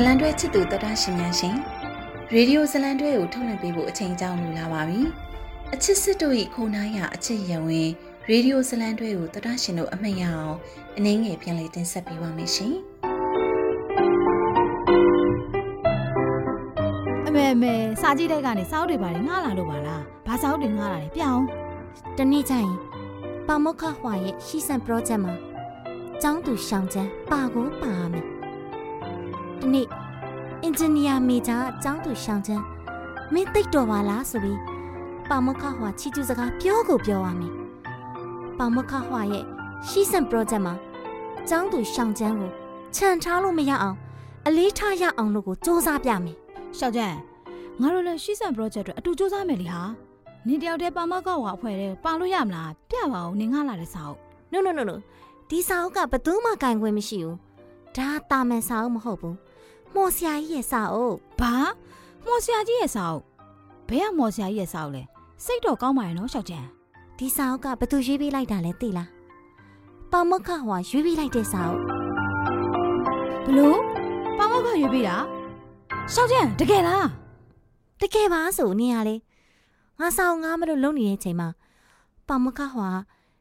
ဇလံတွဲချစ်သူတော်တာရှင်များရှင်ရေဒီယိုဇလံတွဲကိုထုတ်လွှင့်ပေးဖို့အချိန်ကြောင်းလိုလာပါပြီအချစ်စစ်တို့ဤခုနာရအချစ်ရဝင်ရေဒီယိုဇလံတွဲကိုတော်တာရှင်တို့အမှတ်ရအောင်အနည်းငယ်ပြန်လည်တင်ဆက်ပေးပါမယ်ရှင်အမေအမေစာကြည့်တဲ့ကနေစောက်တွေပါတယ်ငှားလာလို့ပါလားဘာစောက်တွေငှားလာလဲပြောင်းတနေ့ကျရင်ပါမောက္ခဟွာရဲ့ရှီဆန် project မှာကျောင်းသူရှောင်းချမ်းပါကိုပါမယ်ဒီ နေ့အင်ဂျင်နီယာမေဂျာအကျောင်းသူရှောင်းချန်းမင်းသိတော်ပါလားဆိုပြီးပါမခဟွာချီကျူးစကားပြောကိုပြောရမယ်ပါမခဟွာရဲ့ရှီစန် project မှာအကျောင်းသူရှောင်းချန်းကိုခြံထားလို့မရအောင်အလေးထားရအောင်လို့ကိုစူးစမ်းပြမယ်ရှောင်းချန်းငါတို့လည်းရှီစန် project အတွက်အတူစူးစမ်းမယ်လေဟာနင်တယောက်တည်းပါမခဟွာအဖွဲ့တဲ့ပါလို့ရမလားပြပါဦးနင်ငှလာတဲ့စာအုပ် no no no no ဒီစာအုပ်ကဘယ်သူမှကင်ခွင့်မရှိဘူးဒါတာမန်စာအုပ်မဟုတ်ဘူး မော်ဆရာကြီးရဲ့စာအုပ်ဘာမော်ဆရာကြီးရဲ့စာအုပ်ဘယ်ကမော်ဆရာကြီးရဲ့စာအုပ်လဲစိတ်တော့ကောင်းပါရဲ့နော်ရှောက်ချန်ဒီစာအုပ်ကဘသူရွေးပေးလိုက်တာလဲသိလားပါမခဟွာရွေးပေးလိုက်တဲ့စာအုပ်ဘလို့ပါမခရွေးပေးတာရှောက်ချန်တကယ်လားတကယ်ပါဆိုနေရလေငါစာအုပ်ငါမလို့လုံနေတဲ့အချိန်မှာပါမခဟွာ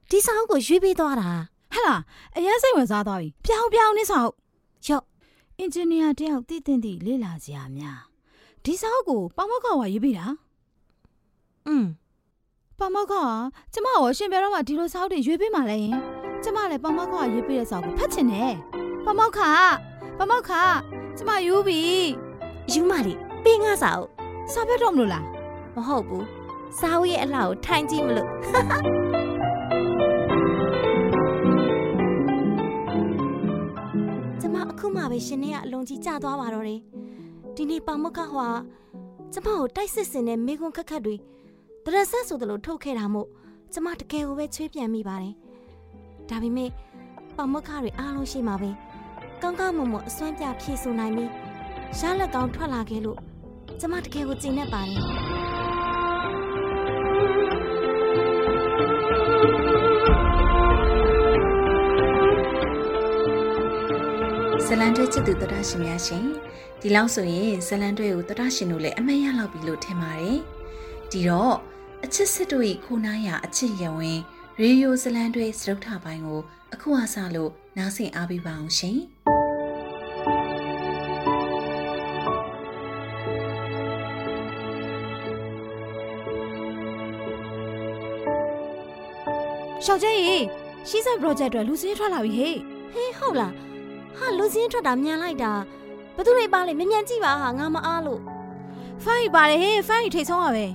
ဒီစာအုပ်ကိုရွေးပေးသွားတာဟဲ့လားအရင်စိတ်ဝင်စားသွားပြီပြောင်းပြောင်းနေစာအုပ်ရော့ အင်ဂျင်နီယာတယောက်တည်တင်သည့်လေ့လာစရာများဒီစာအုပ်ကိုပါမောက္ခဝါရေးပေးတာอืมပါမောက္ခကကျမရောရှင်ပြတော့မှဒီလိုစာအုပ်တွေရွေးပေးမှလဲရင်ကျမလည်းပါမောက္ခကရေးပေးတဲ့စာအုပ်ကိုဖတ်ချင်တယ်ပါမောက္ခပါမောက္ခကျမယူပြီယူမလေးပေးငါစာအုပ်စာဖတ်တော့မလို့လားမဟုတ်ဘူးစာအုပ်ရဲ့အလှကိုထိုင်ကြည့်မလို့ မှပဲရှင်နေကအလုံးကြီးကျသွားပါတော့တယ်ဒီနေ့ပါမခဟွာကျမကိုတိုက်စစ်စင်တဲ့မိကွန်းခက်ခက်တွေတရဆက်ဆိုသလိုထုတ်ခဲ့တာမို့ကျမတကယ်ကိုပဲချွေးပြန်မိပါတယ်ဒါပေမဲ့ပါမခတွေအားလုံးရှိမှာပဲကောင်းကောင်းမွန်မွန်အစွမ်းပြဖြည့်ဆိုနိုင်ပြီးရလက်ကောင်းထွက်လာခဲ့လို့ကျမတကယ်ကိုကျင်နေပါတယ် ဇလန်တွဲချစ်သူတရရှင်များရှင်ဒီလောက်ဆိုရင်ဇလန်တွဲကိုတရရှင်တို့လည်းအမတ်ရလောက်ပြီလို့ထင်ပါတယ်ဒီတော့အချစ်စစ်တို့ဤခိုနာရအချစ်ရဝင်ရေယိုဇလန်တွဲစရုပ်ထပိုင်းကို အခုအစားလို့နားဆင်အားပေးပါအောင်ရှင်ရှောက်ကျဲရေရှီးဆန် project အတွက်လူစင်းထွက်လာပြီဟေ့ဟေးဟုတ်လား ဟာလူစင်းထွက်တာမြန်လိုက်တာဘသူတွေပါလဲမြန်မြန်ကြည့်ပါဟာငါမအားလို့ဖိုင်ပါတယ်ဟေးဖိုင်ထိတ်ဆုံးပါပဲ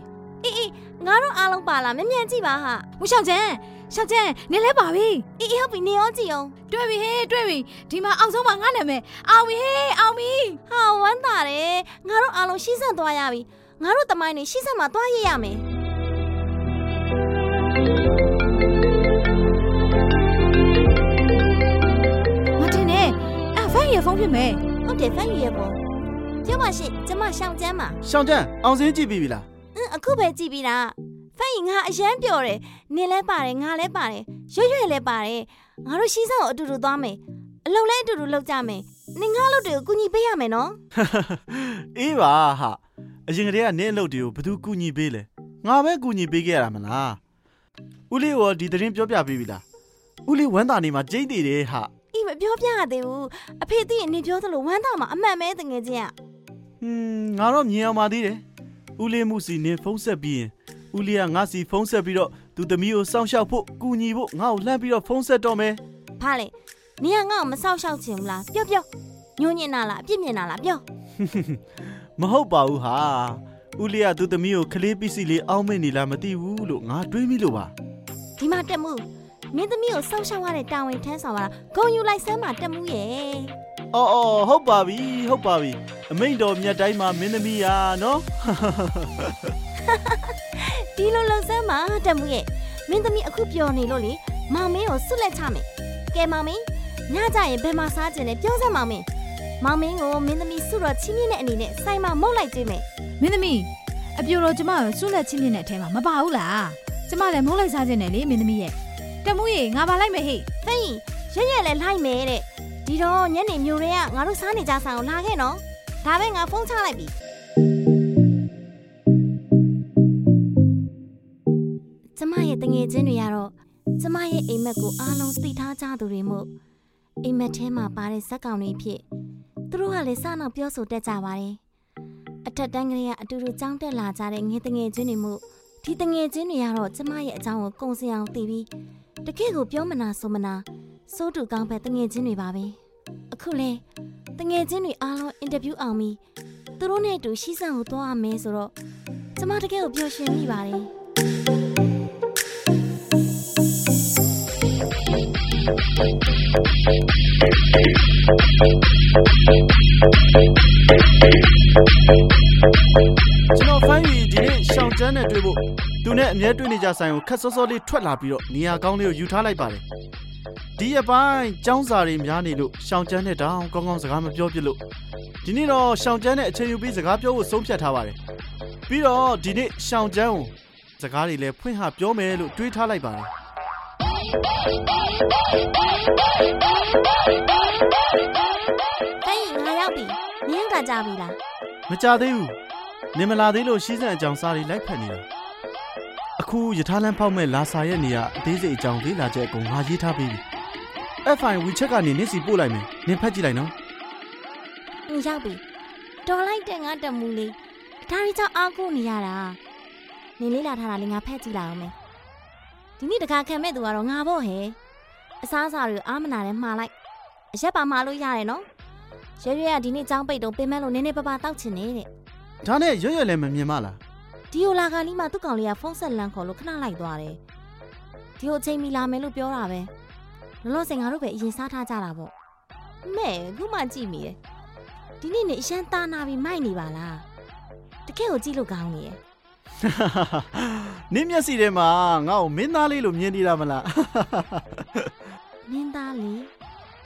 အေးအေးငါတို့အားလုံးပါလားမြန်မြန်ကြည့်ပါဟာမရှောက်ကျန်ရှောက်ကျန်နေလဲပါပြီအေးအေးဟုတ်ပြီနေရောကြည့်အောင်တွေ့ပြီဟေးတွေ့ပြီဒီမှာအောက်ဆုံးမှာငါနာမည်အောင်ပြီဟေးအောင်ပြီဟာဝမ်းသာတယ်ငါတို့အားလုံးရှီးဆန့်သွားရပြီငါတို့တမိုင်းနေရှီးဆန့်မှာသွားရရမယ် ရဲ့ဖုန်းဖြစ်မယ်ဟုတ်တယ်ဖန်ယူရဲ့ပုံပြောပါရှင့်ကျမရှောင်းကျမ်းပါရှောင်းကျမ်းအောင်စင်းကြည့်ပြီးပြီလားအင်းအခုပဲကြည့်ပြီးတာဖန်ယူငါအရန်ပျော်တယ်နင်လဲပါတယ်ငါလဲပါတယ်ရွရွလဲပါတယ်ငါတို့ရှီးဆောင်အတူတူသွားမယ်အလုံးလဲအတူတူလုပ်ကြမယ်နင်ငါလုပ်တွေကိုကူညီပေးရမယ်နော်အေးပါဟာအရင်ကတည်းကနင်းအလုပ်တွေကိုဘယ်သူကူညီပေးလဲငါပဲကူညီပေးခဲ့ရတာမလားဦးလေးရောဒီသတင်းပြောပြပေးပြီလားဦးလေးဝမ်းသာနေမှာကြိတ်တည်တယ်ဟာအေးမ ပြောပြရသေးဘူးအဖေသိရင်နေပြောသလိုဝမ်းသာမှာအမှန်ပဲတငယ်ချင်းอ่ะဟွန်းငါတော့မြင်အောင်ပါသေးတယ်ဦးလေးမှုစီနေဖုံးဆက်ပြီးရင်ဦးလေးကငါစီဖုံးဆက်ပြီးတော့သူသမီးကိုစောင့်ရှောက်ဖို့ကူညီဖို့ငါ့ကိုလှမ်းပြီးတော့ဖုံးဆက်တော့မယ်ဘာလဲနင်ကငါ့ကိုမစောင့်ရှောက်ချင်ဘူးလားပြောပြောညှို့ညင်နာလားအပြစ်မြင်နာလားပြောမဟုတ်ပါဘူးဟာဦးလေးကသူသမီးကိုခလေးပစ္စည်းလေးအောင်းမေ့နေလားမသိဘူးလို့ငါတွေးမိလို့ပါဒီမှာတက်မှု မင်းသမီးကိုစောင့်ရှောက်ရတဲ့တာဝန်ထမ်းဆောင်ရတာဂုံယူလိုက်စမ်းပါတက်မှုရဲ့အော်အော်ဟုတ်ပါပြီဟုတ်ပါပြီအမိန်တော်မြတ်တိုင်းမှာမင်းသမီးရာနော်ဒီလိုလုံစမ်းပါတက်မှုရဲ့မင်းသမီးအခုပြောနေလို့လေမောင်မင်းကိုဆွလက်ချမယ်ကဲမောင်မင်းညကြရင်ဘယ်မှာစားကျင်လဲပြောစမ်းမောင်မင်းမောင်မင်းကိုမင်းသမီးဆုတော့ချင်းမြင့်တဲ့အနေနဲ့စိုင်းမမုတ်လိုက်ကြည့်မယ်မင်းသမီးအပြိုတော်ကျမကိုဆုလက်ချင်းမြင့်တဲ့အထဲမှာမပါဘူးလားကျမလည်းမုတ်လိုက်စားခြင်းနဲ့လေမင်းသမီးရဲ့ တမှုရေငါပါလိုက်မယ်ဟေ့ဖိရရလဲလိုက်မယ်တဲ့ဒီဒီတော့ညနေမျိုးတွေကငါတို့စားနေကြဆိုင်ကိုလာခဲ့နော်ဒါပဲငါဖုန်းချလိုက်ပြီကျမရဲ့တငယ်ချင်းတွေကတော့ကျမရဲ့အိမ်မက်ကိုအားလုံးသိထားကြသူတွေမို့အိမ်မက်ထဲမှာပါတဲ့ဇက်ကောင်တွေဖြစ်သူတို့ကလည်းစနောက်ပြောဆိုတတ်ကြပါတယ်အထက်တန်းကလေးကအတူတူကြောင်းတက်လာကြတဲ့ငယ်တငယ်ချင်းတွေမို့ဒီတငယ်ချင်းတွေကတော့ကျမရဲ့အကြောင်းကိုကုံစင်အောင်သိပြီး တကယ့်ကိုပြောမနာဆိုမနာစိုးတူကောင်းပဲတငယ်ချင်းတွေပါပဲအခုလဲတငယ်ချင်းတွေအားလုံးအင်တာဗျူးအောင်ပြီးသူတို့နဲ့အတူရှိစံကိုသွားရမယ်ဆိုတော့ကျမတကယ်ကိုပျော်ရွှင်မိပါတယ် ကျွန်တော်ဖိုင်းရီဒီနေ့ရှောင်းကျန်းနဲ့တွေ့ဖို့သူနဲ့အမြဲတွေ့နေကြဆိုင်ကိုခက်စောစောလေးထွက်လာပြီးတော့နေရာကောင်းလေးကိုယူထားလိုက်ပါတယ်ဒီအပိုင်းចောင်းစာတွေများနေလို့ရှောင်းကျန်းနဲ့တောင်ကောင်းကောင်းစကားမပြောပြလို့ဒီနေ့တော့ရှောင်းကျန်းနဲ့အချိန်ယူပြီးစကားပြောဖို့ဆုံးဖြတ်ထားပါတယ်ပြီးတော့ဒီနေ့ရှောင်းကျန်းကိုစကားတွေလည်းဖွင့်ဟပြောမယ်လို့တွေးထားလိုက်ပါတယ် ဖိုင်ငါရောက်ပြီနင်းကကြပြီလားမကြသေးဘူးနေမလာသေးလို့ရှိစံအကြောင်းစားတွေလိုက်ဖက်နေတာအခုယထာလန်းဖောက်မဲ့လာစာရဲ့နေရာအသေးစိတ်အကြောင်းလေးလာချက်အကုန်ငါရေးထားပြီးပြီ F5 WeChat ကနေနင့်စီပို့လိုက်မယ်နင်ဖက်ကြည့်လိုက်နော်ငါရောက်ပြီတော်လိုက်တဲ့ငါတက်မူလေးဒါရီကြောင့်အားကိုနေရတာနင်းလေးလာထားတာလေငါဖက်ကြည့်လိုက်အောင်မယ် ဒီနေ့တခါခံမဲ့သူကတော့ငါပေါ့ဟဲ့အစားအစာတွေအားမနာနဲ့မှားလိုက်အရက်ပါမှားလို့ရတယ်နော်ရွရွရဒီနေ့ចောင်းပိတ်တော့ပင်မလို့နည်းနည်းပါးပါတောက်ချင်နေတဲ့ဒါနဲ့ရွရွလည်းမမြင်မလားဒီယိုလာကလီမှာသူ့ကောင်လေးကဖုန်းဆက်လန်ခေါ်လို့ခဏလိုက်သွားတယ်ဒီကိုအချိန်မီလာမယ်လို့ပြောတာပဲလောလောဆယ်ငါတို့ပဲအရင်စားထားကြတာပေါ့မဲခုမှကြည့်မိရဲ့ဒီနေ့နေအရန်သားနာပြီးမိုက်နေပါလားတကယ်ကိုကြည့်လို့ကောင်းနေရဲ့ နင့်မျက်စိထဲမှာငါ့ကိုမင်းသားလေးလို့မြင်နေတာမလားမင်းသားလေး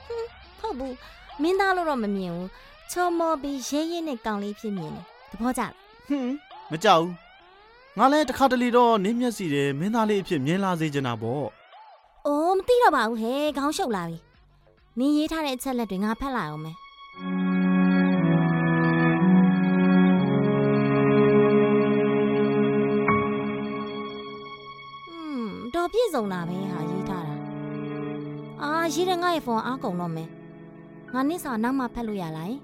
ဟွန်းဟုတ်ဘူးမင်းသားလို့တော့မမြင်ဘူးချောမောပြီးရဲရဲနဲ့ကောင်လေးဖြစ်မြင်တယ်သဘောကျလားဟွန်းမကြောက်ဘူးငါလည်းတစ်ခါတလေတော့နင့်မျက်စိထဲမင်းသားလေးအဖြစ်မြင်လာစေချင်တာပေါ့အိုးမသိတော့ပါဘူးဟဲ့ခေါင်းရှုပ်လာပြီနင်းရေးထားတဲ့အချက်လက်တွေငါဖတ်လိုက်အောင်မယ် ပြည့်စုံတာပဲဟာရေးထားတာအာရေးတဲ့ငါရဲ့ဖုန်းအားကုန်တော့မယ်ငါနစ်စာနောက်မှဖတ်လို့ရလားယင်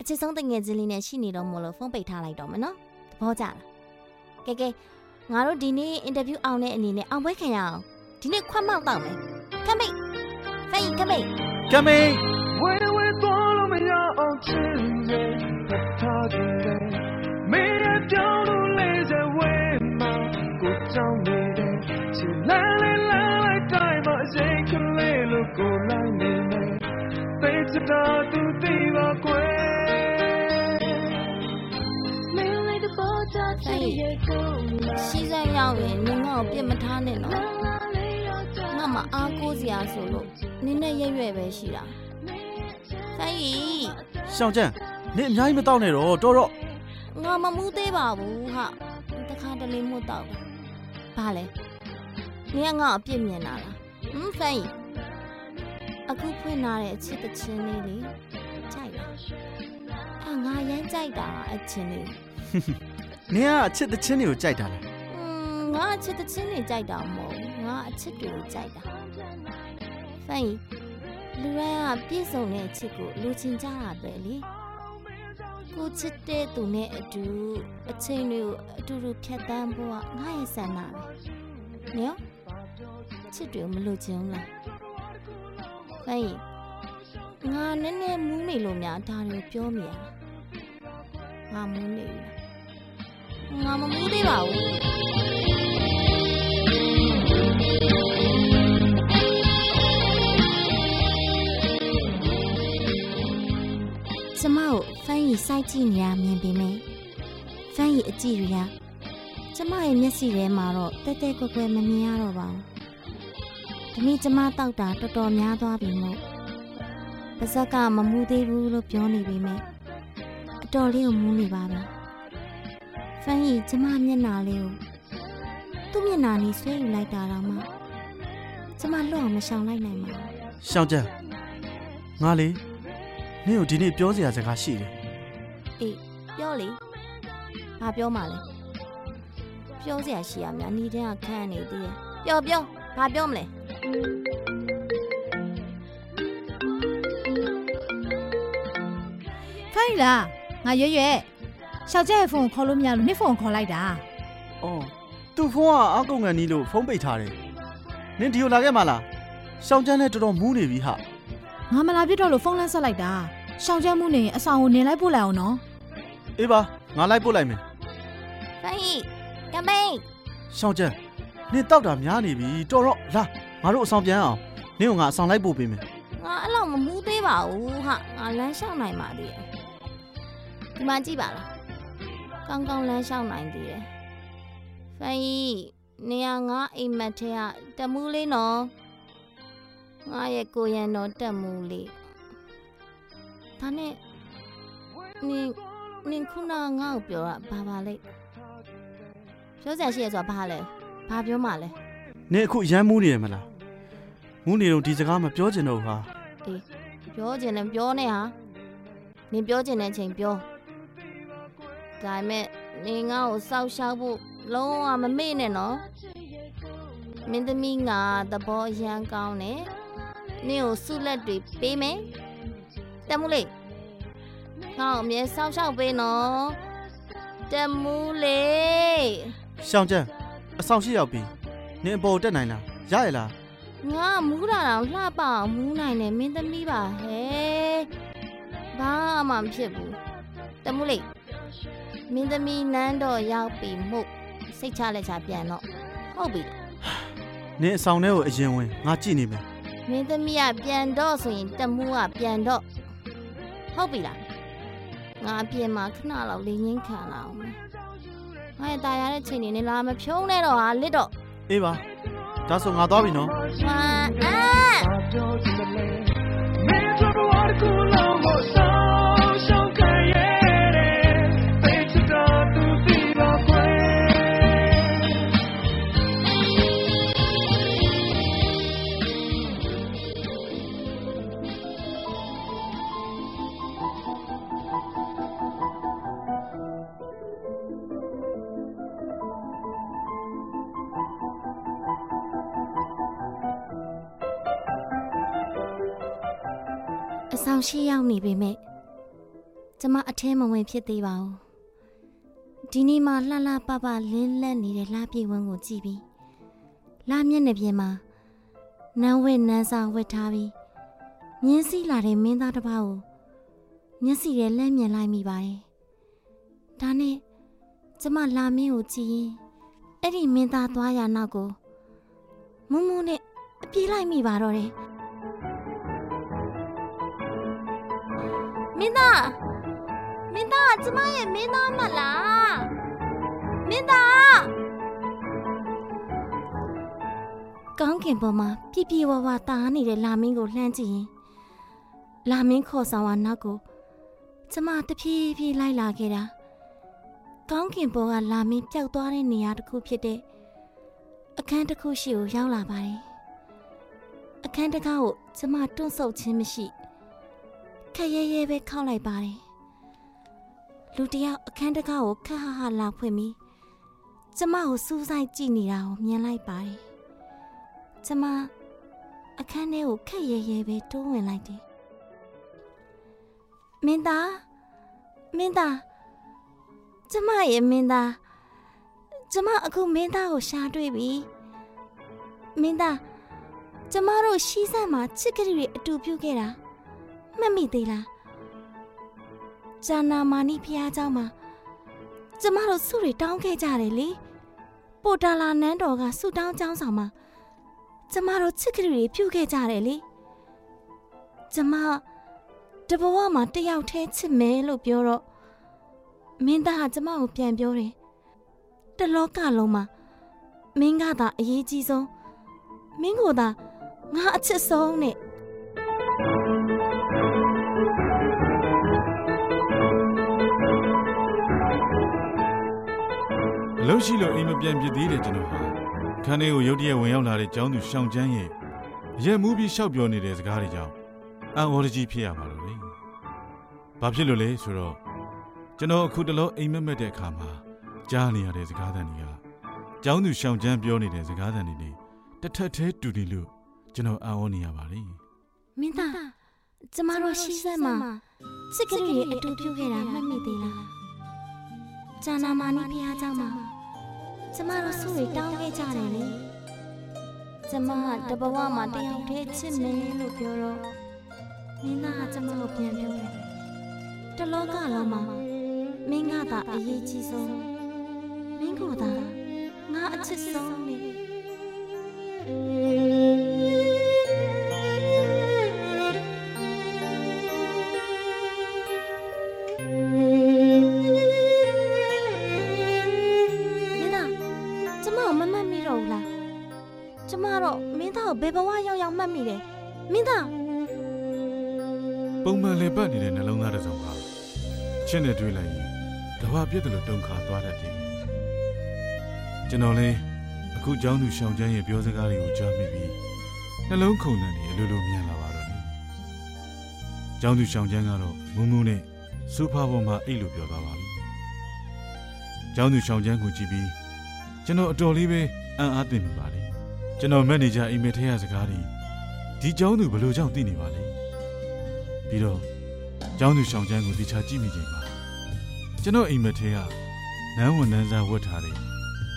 အချစ်ဆုံးတငယ်ချင်းလေးနဲ့ရှိနေတော့မို့လို့ဖုန်းပိတ်ထားလိုက်တော့မယ်နော်သဘောကျလားကဲကဲငါတို့ဒီနေ့အင်တာဗျူးအောင်တဲ့အနေနဲ့အောင်ပွဲခံရအောင်ဒီနေ့ခွတ်မောက်တော့မယ်ကမိတ်ဖိတ်ကမိတ်ကမင်းဝေဝေသွားလို့မရအောင်ချင်တယ်တထားတယ်မင်းရဲ့ပြောင်းလို့လေးစဝဲမှာကိုကြောင်း သိချင်တာသူသိပါကွယ်မင်းလိုက်တဲ့ပေါ်ချချင်ရဲ့ကိုလာစီးစမ်းရောက်ရင်နင်ငါ့ကိုပြစ်မထားနဲ့နော်ငါမအားကိုးစရာဆိုလို့နင်းနဲ့ရွရွပဲရှိတာဖိုင်ကြီးရှောင်းကျန်းနင့်အများကြီးမတောက်နဲ့တော့တော်တော့ငါမမူးသေးပါဘူးဟာတခါတလေမို့တော့တာဘာလဲနင်ကငါ့ကိုအပြစ်မြင်တာလားဟမ်ဖိုင်ကြီး အခုဖွင့်လာတဲ့အချစ်တစ်ချင်းလေးလေကြိုက်လားအာငါရမ်းကြိုက်တာအချင်းလေးနင်ကအချစ်တချင်းတွေကိုကြိုက်တာလားอืมငါအချစ်တစ်ချင်းနေကြိုက်တာမဟုတ်ဘူးငါအချစ်တွေကိုကြိုက်တာဖိုင်လူတိုင်းကပြည့်စုံတဲ့အချစ်ကိုလူချင်းကြတာပဲလေကိုချစ်တဲ့သူနဲ့အတူအချိန်တွေကိုအတူတူဖြတ်တန်းဖို့ကငါရဲ့ဆန္ဒပဲနော်ချစ်တွေကိုမလို့ချင်ဘူးလား ဖိုင်ငါနည်းနည်းမူးနေလို့များဒါတွေကိုပြောမိရတာငါမူးနေပြီလားငါမမူးသေးပါဘူးကျမကိုဖန်ရီစိုက်ကြည့်နေရမြင်ပေမဲ့ဖန်ရီအကြည့်တွေကကျမရဲ့မျက်စိထဲမှာတော့တဲတဲကွယ်ကွယ်မမြင်ရတော့ပါဘူး ဒီနေ့ကျမတောက်တာတော်တော်များသွားပြီမို့ပါဇက်ကမမူးသေးဘူးလို့ပြောနေပေမဲ့အတော်လေးကိုမူးနေပါပြီဖန်ကြီးကျမမျက်နှာလေးကိုသူ့မျက်နှာนี่ဆွဲယူလိုက်တာတော့မှကျမလွတ်အောင်မရှောင်လိုက်နိုင်ပါဘူးရှောင်းကျန်းငါလေနင့်ကိုဒီနေ့ပြောစရာစကားရှိတယ်အေးပြောလေဘာပြောမှလဲပြောစရာရှိရများနီးတဲ့ကခန်းနေသေးတယ်ပြောပြောဘာပြောမလဲ ဖိုင်လားငါရွရွရှောက်ကျဲဖုန်းကိုခေါ်လို့မရလို့နှစ်ဖုန်းကိုခေါ်လိုက်တာ။အော်သူ့ဖုန်းကအကုတ်ငံနီးလို့ဖုန်းပိတ်ထားတယ်။နင်ဒီကိုလာခဲ့မလား။ရှောင်းချမ်းနဲ့တော်တော်မူးနေပြီဟာငါမလာပြစ်တော့လို့ဖုန်းလန်းဆက်လိုက်တာရှောက်ကျဲမှုနေရင်အဆောင်ကိုနင်လိုက်ပို့လိုက်အောင်နော်။အေးပါငါလိုက်ပို့လိုက်မယ်ဖိုင်ကမ်ပိန်း။ရှောင်းချမ်းနင်တောက်တာများနေပြီတော်တော့လာ ငါတို့အဆောင်ပြန်အောင်နင့်ကငါအဆောင်လိုက်ပို့ပေးမယ်ငါအဲ့လောက်မမူးသေးပါဘူးဟာငါလမ်းလျှောက်နိုင်ပါသေးတယ်ဒီမှာကြည့်ပါလားကောင်းကောင်းလမ်းလျှောက်နိုင်သေးတယ်ဖိုင်နေရငါအိမ်မက်ထဲကတမူးလေးနော်ငါရဲ့ကိုရန်တော်တက်မူးလေးဒါနဲ့နင်နင်ခုနကငါ့ကိုပြောတာဘာပါလဲပြောစရာရှိရဆိုတာဘာလဲဘာပြောမှလဲ။နင်အခုရမ်းမူးနေရမလား။ မူးနေတော့ဒီစကားမပြောချင်တော့ဘူးဟာပြောချင်တယ်ပြောနေဟာနင်ပြောချင်တဲ့ချိန်ပြောဒါပေမဲ့နင်ငါ့ကိုစောက်ရှောက်ဖို့လုံးဝမမေ့နဲ့နော်မင်းသမီးငါသဘောအရန်ကောင်းတယ်နင်ကိုဆုလက်တွေပေးမယ်တက်မှုလေးငါ့ကိုအမြဲစောက်ရှောက်ပေးနော်တက်မှုလေး။ရှောင်းချမ်းအဆောင်ရှိရောက်ပြီ။နင်အပေါ်တက်နိုင်လား။ရရလား ငါမူးတာတော့လှပအောင်မူးနိုင်တယ်မင်းသမီးပါဟဲ့ဘာမှမဖြစ်ဘူးတမှုလေးမင်းသမီးနန်းတော်ရောက်ပြီမို့စိတ်ချလက်ချပြန်တော့ဟုတ်ပြီ ။နင်အဆောင်ထဲကိုအရင်ဝင်ငါကြည့်နေမယ် မင်းသမီးကပြန်တော့ဆိုရင်တမှုကပြန်တော့ဟုတ်ပြီလားငါအပြင်မှာခဏလောက်လင်းရင်းခံလာအောင်မယ်ငါရဲ့ตายရတဲ့ချိန်နေနေလားမဖြုံးနဲ့တော့ဟာလစ်တော့ ။အေးပါ။ ဒါဆိုငါသွားပြီနော် အဆောင်ရှိရောက်နေပေမဲ့ကျမအထဲမဝင်ဖြစ်သေးပါဘူးဒီနေ့မှလှလှပပလင်းလက်နေတဲ့လှပြေဝန်းကိုကြည့်ပြီးလှမျက်နှာပြင်မှာနန်းဝဲနန်းစာဝတ်ထားပြီးမြင်းစီလာတဲ့မင်းသားတစ်ပါးကိုမျက်စီထဲလက်မြင်လိုက်မိပါတယ်ဒါနဲ့ကျမလာမင်းကိုကြည့်ရင်အဲ့ဒီမင်းသားသွားရနောက်ကိုမုံမုံနဲ့အပြေးလိုက်မိပါတော့တယ် င်းသားမင်းသားကျမရဲ့မင်းသားမလားမင်းသားကောင်းကင်ပေါ်မှာပြည့်ပြည့်ဝဝတားနေတဲ့လာမင်းကိုလှမ်းကြည့်ရင်လာမင်းခေါ်ဆောင်ဝါနောက်ကိုကျမတဖြည်းဖြည်းလိုက်လာခဲ့တာကောင်းကင်ပေါ်ကလာမင်းပျောက်သွားတဲ့နေရာတစ်ခုဖြစ်တဲ့အခန်းတစ်ခုရှိကိုရောက်လာပါတယ်အခန်းတစ်ခါကိုကျမတွန့်ဆုတ်ခြင်းမရှိ ခက်ရဲရဲပဲခောက်လိုက်ပါတယ်လူတယောက်အခန်းတကားကိုခက်ဟာဟာလာဖွင့်ပြီးကျမကိုစူးစိုက်ကြည့်နေတာကိုမြင်လိုက်ပါတယ်ကျမအခန်းထဲကိုခက်ရဲရဲပဲတိုးဝင်လိုက်တယ်မင်းသားမင်းသားကျမရဲ့မင်းသားကျမအခုမင်းသားကိုရှာတွေ့ပြီမင်းသားကျမတို့ရှီးစက်မှာချစ်ကလေးတွေအတူပြုတ်ခဲ့တာ မှတ်မိသေးလားဂျာနာမာနီဖျားเจ้าမှာကျမတို့ဆုတွေတောင်းခဲ့ကြတယ်လေပိုတာလာနန်းတော်ကဆုတောင်းเจ้าဆောင်မှာကျမတို့ချစ်ကလေးတွေပြုခဲ့ကြတယ်လေကျမတဘဝမှာတယောက်တည်းချစ်မယ်လို့ပြောတော့မင်းသားကကျမကိုပြန်ပြောတယ်တလောကလုံးမှာမင်းကသာအရေးကြီးဆုံးမင်းကိုသာငါအချစ်ဆုံးနဲ့ အလုပ်ရှိလို့အိမ်မပြန်ဖြစ်သေးတယ်ကျွန်တော်ဟာခန်းထဲကိုရုတ်တရက်ဝင်ရောက်လာတဲ့ကျောင်းသူရှောင်းချမ်းရဲ့ရက်မူးပြီးရှောက်ပြောနေတဲ့စကားတွေကြောင့် အံ့ဩတကြီးဖြစ်ရပါလို့လေဘာဖြစ်လို့လဲဆိုတော့ကျွန်တော်အခုတလောအိမ်မက်မက်တဲ့အခါမှာကြားနေရတဲ့စကားသံတွေကကျောင်းသူရှောင်ချမ်းပြောနေတဲ့စကားသံတွေနဲ့တစ်ထက်သေးတူတယ်လို့ကျွန်တော်အံ့ဩနေရပါလေ မင်းသားကျမတို့ရှိစက်မှာစစ်ကလေးတွေအတူပြုခဲ့တာမှတ်မိသေးလားကျန်နာမာနီဖះเจ้าမှာ ကျမတို့စုတွေတောင်းခဲ့ကြတယ်လေကျမတဘဝမှာတယောက်တည်းချစ်မယ်လို့ပြောတော့မင်းသားကကျမကိုပြန်ပြောတယ်တလောကလုံးမှာမင်းကသာအရေးကြီးဆုံးမင်းကသာငါအချစ်ဆုံး ဘယ်ဘဝရောက်ရောက်မှတ်မိတယ်မင်းသားပုံမှန်လေပတ်နေတဲ့နှလုံးသားတစ်စုံဟာချစ်နဲ့တွေ့လိုက်ရင်ကဘာပြည့်တယ်လို့တုန်ခါသွားတတ်တယ်ကျွန်တော်လည်းအခုကျောင်းသူရှောင်ချမ်းရဲ့ပြောစကားတွေကိုကြားမိပြီးနှလုံးခုန်တယ်အလိုလိုမြန်လာပါတော့တယ်ကျောင်းသူရှောင်ချမ်းကတော့မုံမုံနဲ့စူဖာပေါ်မှာအိတ်လို့ပြောသွားပါပြီကျောင်းသူရှောင်ချမ်းကိုကြည့်ပြီးကျွန်တော်အတော်လေးပဲအံ့အားသင့်မိပါလေ ကျွန်တော်မန်နေဂျာအိမ်မက်ထဲရစကားတွေဒီကျောင်းသူဘယ်လိုကြောင့်သိနေပါလဲပြီးတော့ကျောင်းသူရှောင်ချမ်းကိုတခြားကြည့်မိချိန်မှာကျွန်တော်အိမ်မက်ထဲကနန်းဝန်နန်းစားဝတ်ထားတဲ့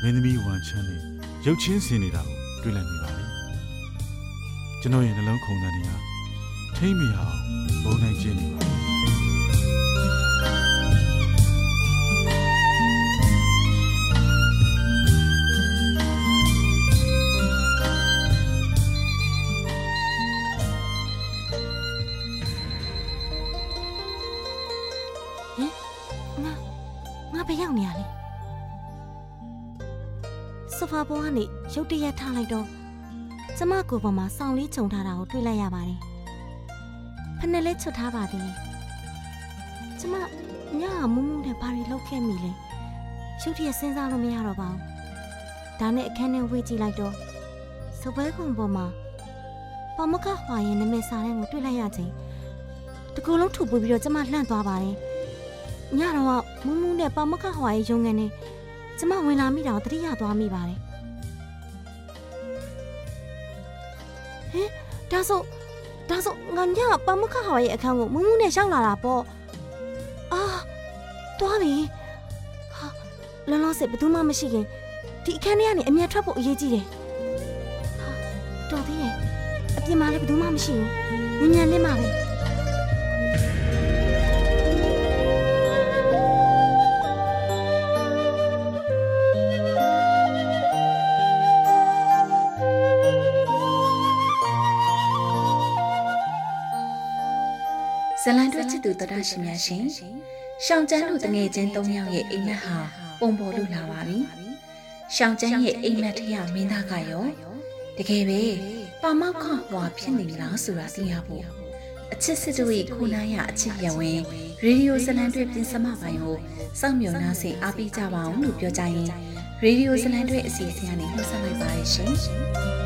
မင်းသမီးဝန်ချမ်းနဲ့ရုပ်ချင်းစင်နေတာကိုတွေ့လိုက်မိပါလေကျွန်တော်ရဲ့နှလုံးခုန်သံတွေကထိမ့်မိအောင်ဘုံနိုင်ကျင်းနေပါလေငါ ဆိုဖာပေါ်ကနေရုတ်တရက်ထားလိုက်တော့ကျမကိုယ်ပေါ်မှာစောင်းလေးခြုံထားတာကိုတွေ့လိုက်ရပါတယ်ဖက်နဲ့လေးချွတ်ထားပါသေးတယ်ကျမညကမူးမူးနဲ့ဘာတွေလုပ်ခဲ့မိလဲရုတ်တရက်စဉ်းစားလို့မရတော့ပါဘူးဒါနဲ့အခန်းထဲဝေ့ကြည့်လိုက်တော့စပွဲကုံပေါ်မှာပမခဟွာရဲ့နာမည်စာတန်းကိုတွေ့လိုက်ရချိန်တကူလုံးထူပွေပြီးတော့ကျမလှန့်သွားပါတယ်ညတော့ကမူးမူးနဲ့ပမခဟွာရဲ့ရုံငန်းနဲ့ကျမဝင်လာမိတာကိုတတိယသွားမိပါတယ် ဟင်ဒါဆိုဒါဆိုငါညပမခဟွာရဲ့အခန်းကိုမူးမူးနဲ့ရောက်လာတာပေါ့အာသွားပြီဟာလောလောဆယ်ဘယ်သူမှမရှိခင်ဒီအခန်းထဲကနေအမြတ်ထွက်ဖို့အရေးကြီးတယ်ဟာတော်သေးတယ်အပြင်မှာလည်းဘယ်သူမှမရှိဘူးညဉ့်ညံလေးမှပဲ ဇလန်တွဲချစ်သူတရရှင်များရှင်ရှောင်းကျန်းတို့တငယ်ချင်း၃ယောက်ရဲ့အိမ်မက်ဟာပုံပေါ်လို့လာပါပြီရှောင်းကျန်းရဲ့အိမ်မက်ထရမင်းသားကရောတကယ်ပဲပါမောက်ခဟွာဖြစ်နေမလားဆိုတာသိရဖို့အချစ်စစ်တို့ရဲ့ခုနာရအချစ်ရဝင်ရေဒီယိုဇလန်တွဲပြင်စမပိုင်းကိုစောင့်မျှော်နှားဆင်အားပေးကြပါအောင်လို့ပြောကြရင်ရေဒီယိုဇလန်တွဲအစီအစဉ်ကနေနှုတ်ဆက်လိုက်ပါရရှင်